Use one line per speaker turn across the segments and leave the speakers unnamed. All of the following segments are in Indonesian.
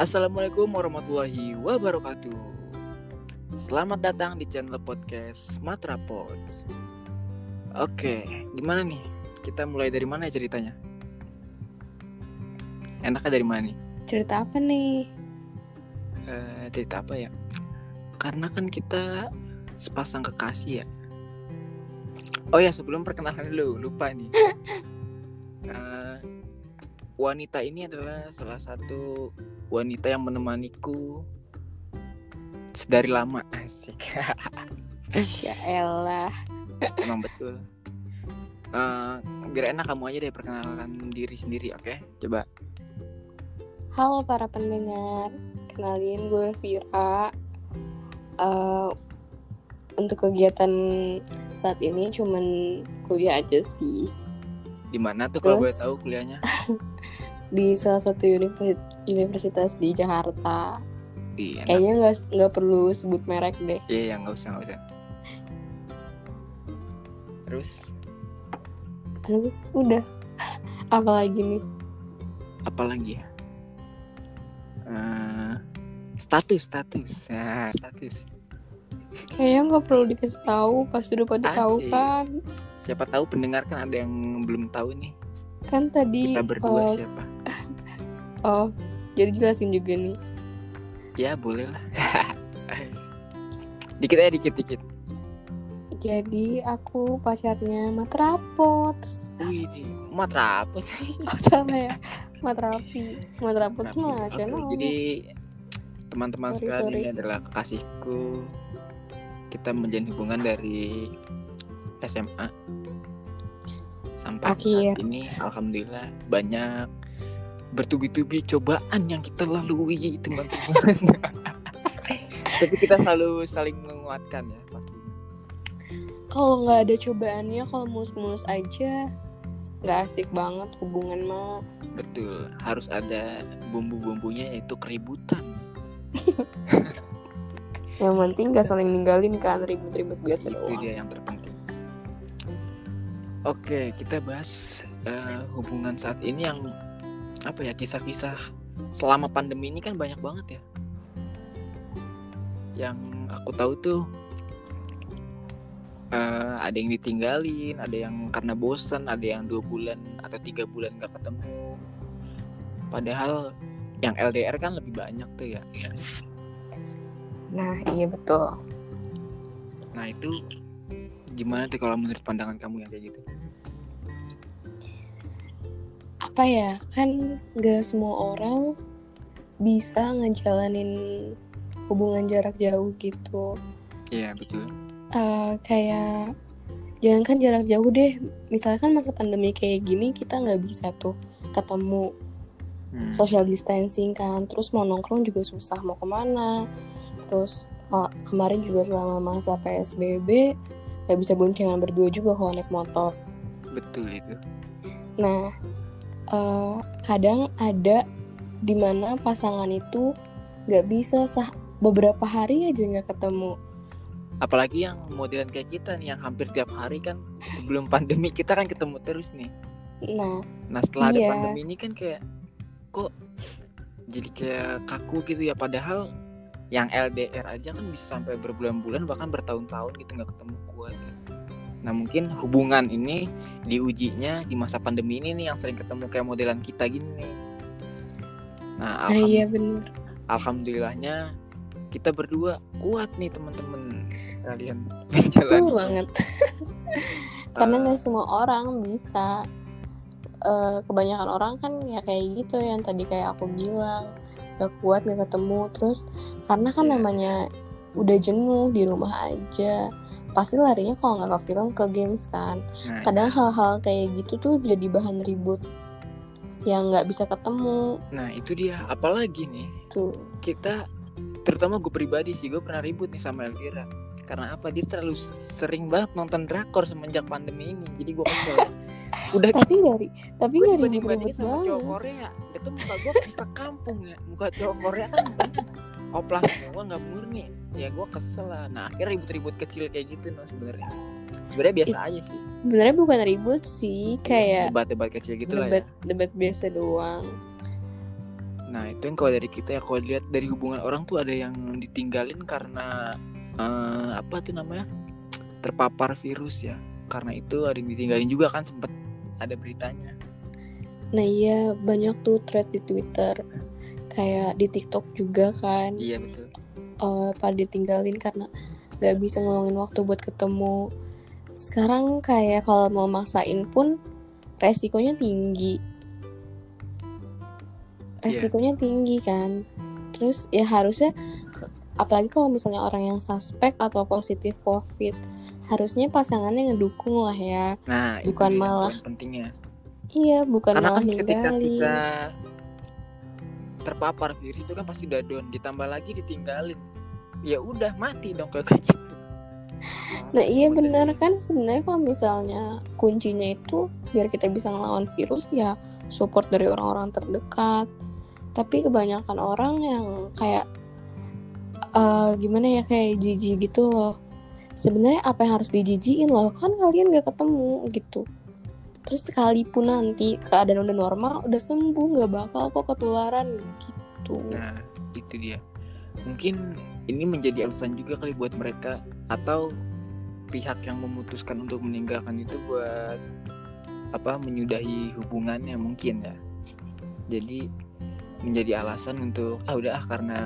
Assalamualaikum warahmatullahi wabarakatuh. Selamat datang di channel podcast Matra Pods. Oke, gimana nih? Kita mulai dari mana ya ceritanya? Enaknya dari mana nih?
Cerita apa nih?
Eh, cerita apa ya? Karena kan kita sepasang kekasih ya. Oh ya, sebelum perkenalan dulu, lupa nih. Eh, wanita ini adalah salah satu wanita yang menemaniku sedari lama. Asik.
Ya elah.
emang betul. Eh, biar enak kamu aja deh perkenalkan diri sendiri oke? Coba.
Halo para pendengar, kenalin gue Vira. Eh, untuk kegiatan saat ini cuman kuliah aja sih.
Di mana tuh kalau boleh
Terus?
tahu kuliahnya
di salah satu universi- universitas di Jakarta.
iya.
Kayaknya nggak nggak perlu sebut merek deh.
iya ya, nggak usah nggak usah terus
Terus udah. Apalagi nih?
apa lagi ya Eh, status status nah status
Kayaknya nggak perlu dikasih tahu, pasti udah pada tahu
Asik.
kan.
siapa tahu pendengar kan ada yang belum tahu nih
Kan tadi.
kita berdua
eh,
siapa
oh, jadi jelasin juga nih.
ya boleh lah. Dikit aja dikit dikit.
Jadi aku pacarnya Matrapot.
wih di matra apa sih
Oh salah ya? Matrapi. Matrapot mah channel
jadi teman-teman
sorry.
ini adalah kekasihku. Kita menjalin hubungan dari SMA sampai
Akhir.
saat ini alhamdulillah banyak bertubi-tubi cobaan yang kita lalui teman-teman tapi kita selalu saling menguatkan ya pasti.
Kalau nggak ada cobaannya Kalau mulus-mulus aja nggak asik banget hubungan mah.
Betul harus ada bumbu-bumbunya yaitu keributan.
Yang penting nggak saling ninggalin kan Ribut-ribut biasa
itu
doang.
dia yang terpenting. Oke kita bahas eh, hubungan saat ini yang apa ya kisah-kisah selama pandemi ini kan banyak banget ya. Yang aku tahu tuh eh, ada yang ditinggalin ada yang karena bosan ada yang dua bulan atau tiga bulan gak ketemu. Padahal yang LDR kan lebih banyak tuh ya.
Nah iya betul.
Nah itu gimana tuh kalau menurut pandangan kamu yang kayak gitu
Apa ya? Kan nggak semua orang Bisa ngejalanin Hubungan jarak jauh gitu.
Iya betul.
Eh kayak jangan kan jarak jauh deh. Misalkan masa pandemi kayak gini kita nggak bisa tuh ketemu.
Hmm.
social distancing kan. Terus mau nongkrong juga susah mau ke mana. Terus kemarin juga selama masa psbb nggak bisa boncengan berdua juga kalau naik motor.
Betul itu.
Nah eh, kadang ada di mana pasangan itu nggak bisa sah beberapa hari aja nggak ketemu
apalagi yang modelan kayak kita nih yang hampir tiap hari kan sebelum pandemi kita kan ketemu terus nih
nah
nah setelah ada
Iya.
pandemi ini kan kayak kok jadi kayak kaku gitu ya padahal yang LDR aja kan bisa sampai berbulan-bulan bahkan bertahun-tahun gitu nggak ketemu kuat ya. Nah mungkin hubungan ini diujinya di masa pandemi ini nih yang sering ketemu kayak modelan kita gini nih nah
nah
alham-
iya bener
alhamdulillahnya kita berdua kuat nih teman-teman sekalian
Betul
menjalani
banget. Karena
Eh,
nggak semua orang bisa. Eh, kebanyakan orang kan ya kayak gitu yang tadi kayak aku bilang gak kuat gak ketemu terus karena kan
Iya.
namanya udah jenuh di rumah aja pasti larinya kalau nggak ke film ke games kan.
Nah,
kadang hal-hal kayak gitu tuh jadi bahan ribut yang nggak bisa ketemu.
Nah itu dia. Apalagi nih
tuh.
kita terutama gue pribadi sih gue pernah ribut nih sama Elvira. Karena apa? Dia terlalu sering banget nonton drakor semenjak pandemi ini. Jadi gue kesel. Udah
tapi nggak ri- tapi nggak ribut-ribut
bandingin sama cowok Korea. Dia tuh muka gue muka kampung ya. Muka cowok Korea kan oplas semua nggak murni. Ya gue kesel lah. Nah akhirnya ribut-ribut kecil kayak gitu no sebenarnya. Sebenarnya biasa aja sih.
sebenarnya bukan ribut sih kayak
debat-debat kecil gitu lah ya.
debat biasa doang.
Nah itu yang kalau dari kita ya kalau lihat dari hubungan orang tuh ada yang ditinggalin karena eh, apa tuh namanya? Terpapar virus ya. Karena itu ada yang ditinggalin juga kan sempet ada beritanya.
Nah iya banyak tuh thread di Twitter kayak di TikTok juga kan
Iya betul.
eh, pada ditinggalin karena gak bisa ngeluangin waktu buat ketemu. Sekarang kayak kalau mau maksain pun resikonya tinggi. Resikonya tinggi kan. Terus ya harusnya apalagi kalau misalnya orang yang suspek atau positif COVID, harusnya pasangannya ngedukung lah ya.
Nah
Bukan
itu
malah
pentingnya.
Iya, bukan
Karena
malah
kan ketika
ninggalin.
kita terpapar virus itu kan pasti udah down. Ditambah lagi ditinggalin. Ya udah mati dong kalau kayak gitu.
Nah iya
Udah.
benar kan sebenarnya kalau misalnya kuncinya itu biar kita bisa ngelawan virus ya support dari orang-orang terdekat. Tapi kebanyakan orang yang kayak eh, gimana ya kayak jijik gitu loh. Sebenarnya apa yang harus dijijiin loh kan kalian gak ketemu gitu. Terus sekalipun nanti keadaan udah normal udah sembuh nggak bakal kok ketularan gitu.
Nah, itu dia. Mungkin ini menjadi alasan juga kali buat mereka atau pihak yang memutuskan untuk meninggalkan itu buat apa menyudahi hubungannya mungkin ya. Jadi menjadi alasan untuk ah udah ah karena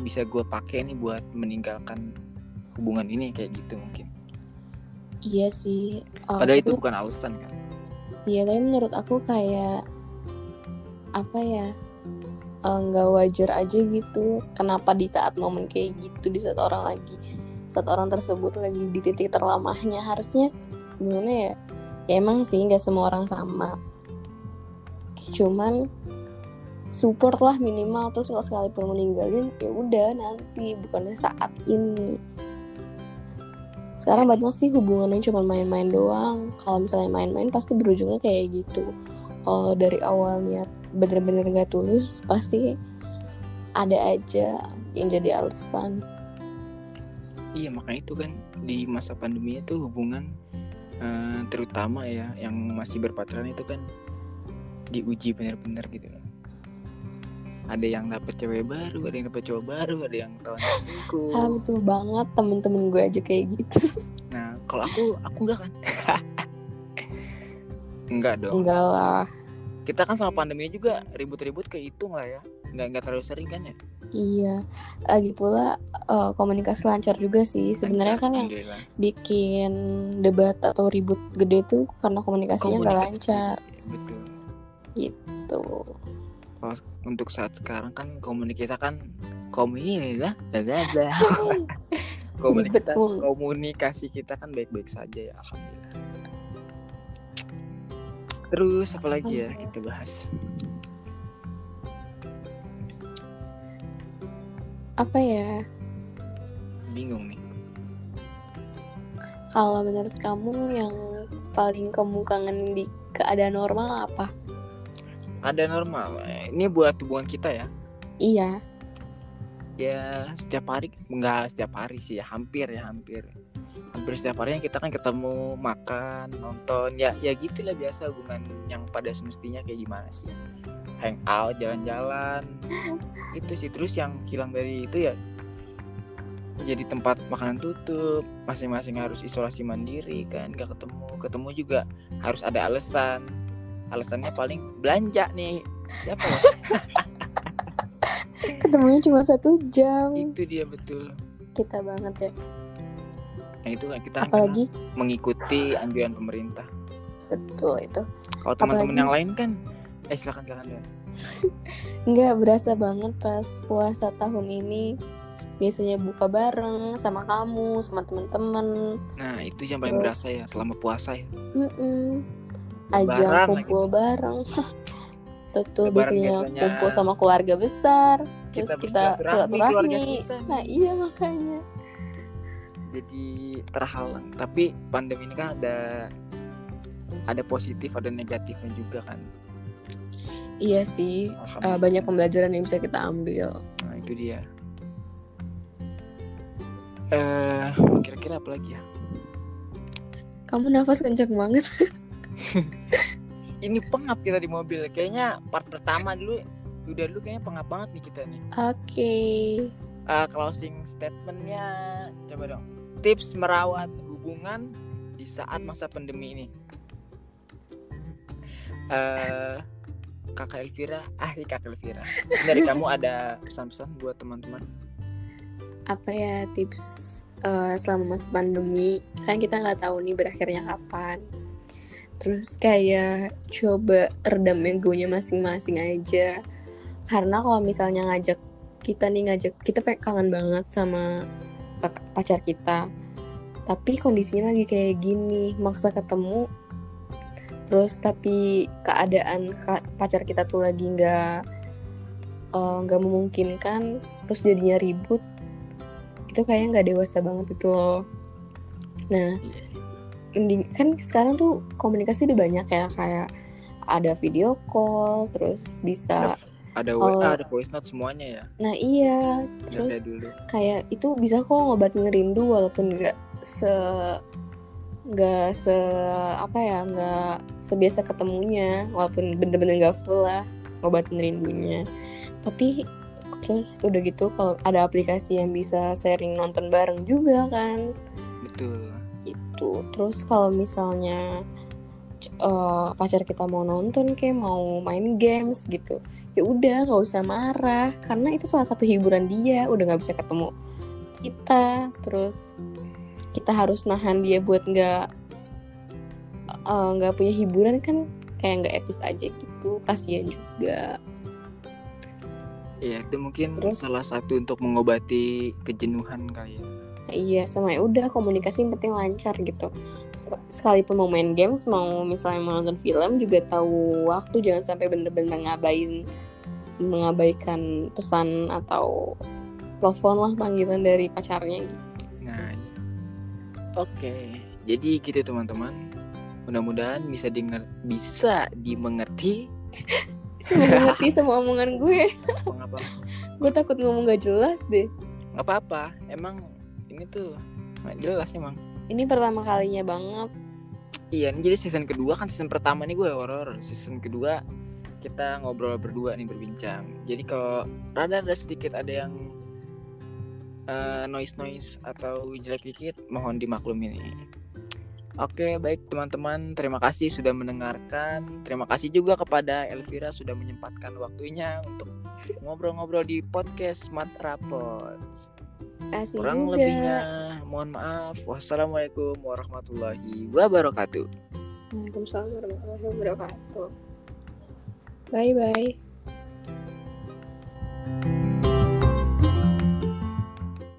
bisa gue pakai nih buat meninggalkan hubungan ini kayak gitu mungkin.
Iya sih. Eh,
Padahal itu bukan alasan kan.
Iya, tapi menurut aku kayak apa ya eh, nggak wajar aja gitu. Kenapa di saat momen kayak gitu di saat orang lagi saat orang tersebut lagi di titik terlamahnya harusnya gimana ya? Ya emang sih nggak semua orang sama. Cuman support lah minimal terus kalau sekalipun meninggalin ya udah nanti bukannya saat ini. Sekarang banyak sih hubungannya cuma main-main doang. Kalau misalnya main-main pasti berujungnya kayak gitu. Kalau dari awal niat bener-bener gak tulus, pasti ada aja yang jadi alasan.
Iya makanya itu kan di masa pandemi itu hubungan eh, terutama ya yang masih berpacaran itu kan diuji benar-benar gitu loh. Ada yang dapet cewek baru, ada yang dapet cowok baru, ada yang tahun selingkuh.
Ah betul banget temen-temen gue aja kayak gitu.
Nah kalau aku aku enggak kan? enggak dong.
Enggak lah.
Kita kan sama pandemi juga ribut-ribut kehitung lah ya. Enggak enggak terlalu sering kan ya.
Iya. Lagi pula eh, komunikasi lancar juga sih. Sebenarnya kan yang bikin debat atau ribut gede tuh karena komunikasinya nggak
Komunikasi,
lancar
Betul.
tuh.
Kalau untuk saat sekarang kan komunikasi kan komuni lah, ada komunikasi
Ribet mulu.
komunikasi kita kan baik-baik saja ya alhamdulillah. Terus apa lagi ya kita bahas?
Apa ya?
Bingung nih.
Kalau menurut kamu yang paling kamu kangen di keadaan normal apa?
Ada normal. Ini buat hubungan kita ya.
Iya.
Ya setiap hari enggak setiap hari sih ya, hampir ya hampir. Hampir setiap harinya kita kan ketemu, makan, nonton, ya ya gitulah biasa hubungan yang pada semestinya kayak gimana sih. Hangout, jalan-jalan. itu sih terus yang hilang dari itu ya jadi tempat makanan tutup masing-masing harus isolasi mandiri kan gak ketemu ketemu juga harus ada alasan alasannya paling belanja nih siapa ya
Ketemunya cuma satu jam.
itu dia betul
Kita banget ya.
nah itu kita
Apalagi
mengikuti anjuran pemerintah
betul itu.
kalau teman-teman yang lain kan eh silakan silakan.
Nggak berasa banget pas puasa tahun ini. Biasanya buka bareng sama kamu, sama teman-teman.
nah itu yang paling
Terus-
berasa ya selama puasa ya
Mm-mm.
Lebaran
Ajang
lagi.
kumpul bareng. Betul,
Lebaran
biasanya, kumpul sama keluarga besar. Terus
kita
kita
bersilaturahmi keluarga
silaturahmi.
kita
Nah, iya makanya.
jadi terhalang tapi pandemi ini kan ada ada positif ada negatifnya juga kan
Iya sih,
Alhamdulillah.
banyak pembelajaran yang bisa kita ambil.
nah itu dia eh kira-kira apa lagi ya
Kamu nafas kencang banget.
ini pengap kita di mobil kayaknya part pertama dulu udah dulu kayaknya pengap banget nih kita nih.
Oke.
Eh, closing statementnya coba dong. Tips merawat hubungan di saat masa pandemi ini. Eh Kakak Elvira, ah si Kakak Elvira. Dari kamu ada pesan-pesan buat teman-teman?
Apa ya tips eh, selama masa pandemi? Kan kita nggak tahu nih berakhirnya kapan. Terus kayak coba redam egonya masing-masing aja. Karena kalau misalnya ngajak kita nih ngajak kita kangen banget sama pacar kita. Tapi kondisinya lagi kayak gini, maksa ketemu. Terus tapi keadaan pacar kita tuh lagi nggak eh, nggak memungkinkan, terus jadinya ribut. Itu kayaknya nggak dewasa banget itu loh. Nah, mending kan sekarang tuh komunikasi udah banyak ya kayak ada video call, terus bisa
Ada
Oh.
WA, ada voice note semuanya ya.
Nah iya, terus
kayak dulu.
kayak itu bisa kok ngobatin rindu walaupun nggak se nggak se apa ya nggak sebiasa ketemunya walaupun bener-bener nggak full lah ngobatin rindunya tapi terus udah gitu kalau ada aplikasi yang bisa sharing nonton bareng juga kan
Betul.
Itu terus kalau misalnya eh, pacar kita mau nonton kayak mau main games gitu ya udah nggak usah marah karena itu salah satu hiburan dia udah nggak bisa ketemu kita terus kita harus nahan dia buat nggak eh, nggak punya hiburan kan kayak nggak etis aja gitu kasihan juga
Iya, itu mungkin
Terus?
salah satu untuk mengobati kejenuhan kali ya.
Iya sama ya udah komunikasi yang penting lancar gitu Sek- sekalipun mau main games mau misalnya mau nonton film juga tahu waktu jangan sampai bener-bener ngabain mengabaikan pesan atau telepon lah panggilan dari pacarnya gitu.
Nah, iya. Oke, jadi gitu teman-teman. Mudah-mudahan bisa denger, bisa dimengerti.
Semoga ngerti sama omongan gue gue takut ngomong gak jelas deh
Nggak apa-apa. Emang ini tuh nggak jelas emang.
ini pertama kalinya banget
Iya, ini jadi season kedua kan season pertama nih gue horor. Season kedua kita ngobrol berdua nih berbincang. Jadi kalau rada ada sedikit ada yang noise noise atau jelek dikit, mohon dimaklumi nih. Oke, baik teman-teman, terima kasih sudah mendengarkan. Terima kasih juga kepada Elvira sudah menyempatkan waktunya untuk ngobrol-ngobrol di podcast Smart Rapot.
Kasih
Kurang
juga
lebihnya, mohon maaf. Wassalamualaikum warahmatullahi wabarakatuh.
Waalaikumsalam warahmatullahi wabarakatuh bye bye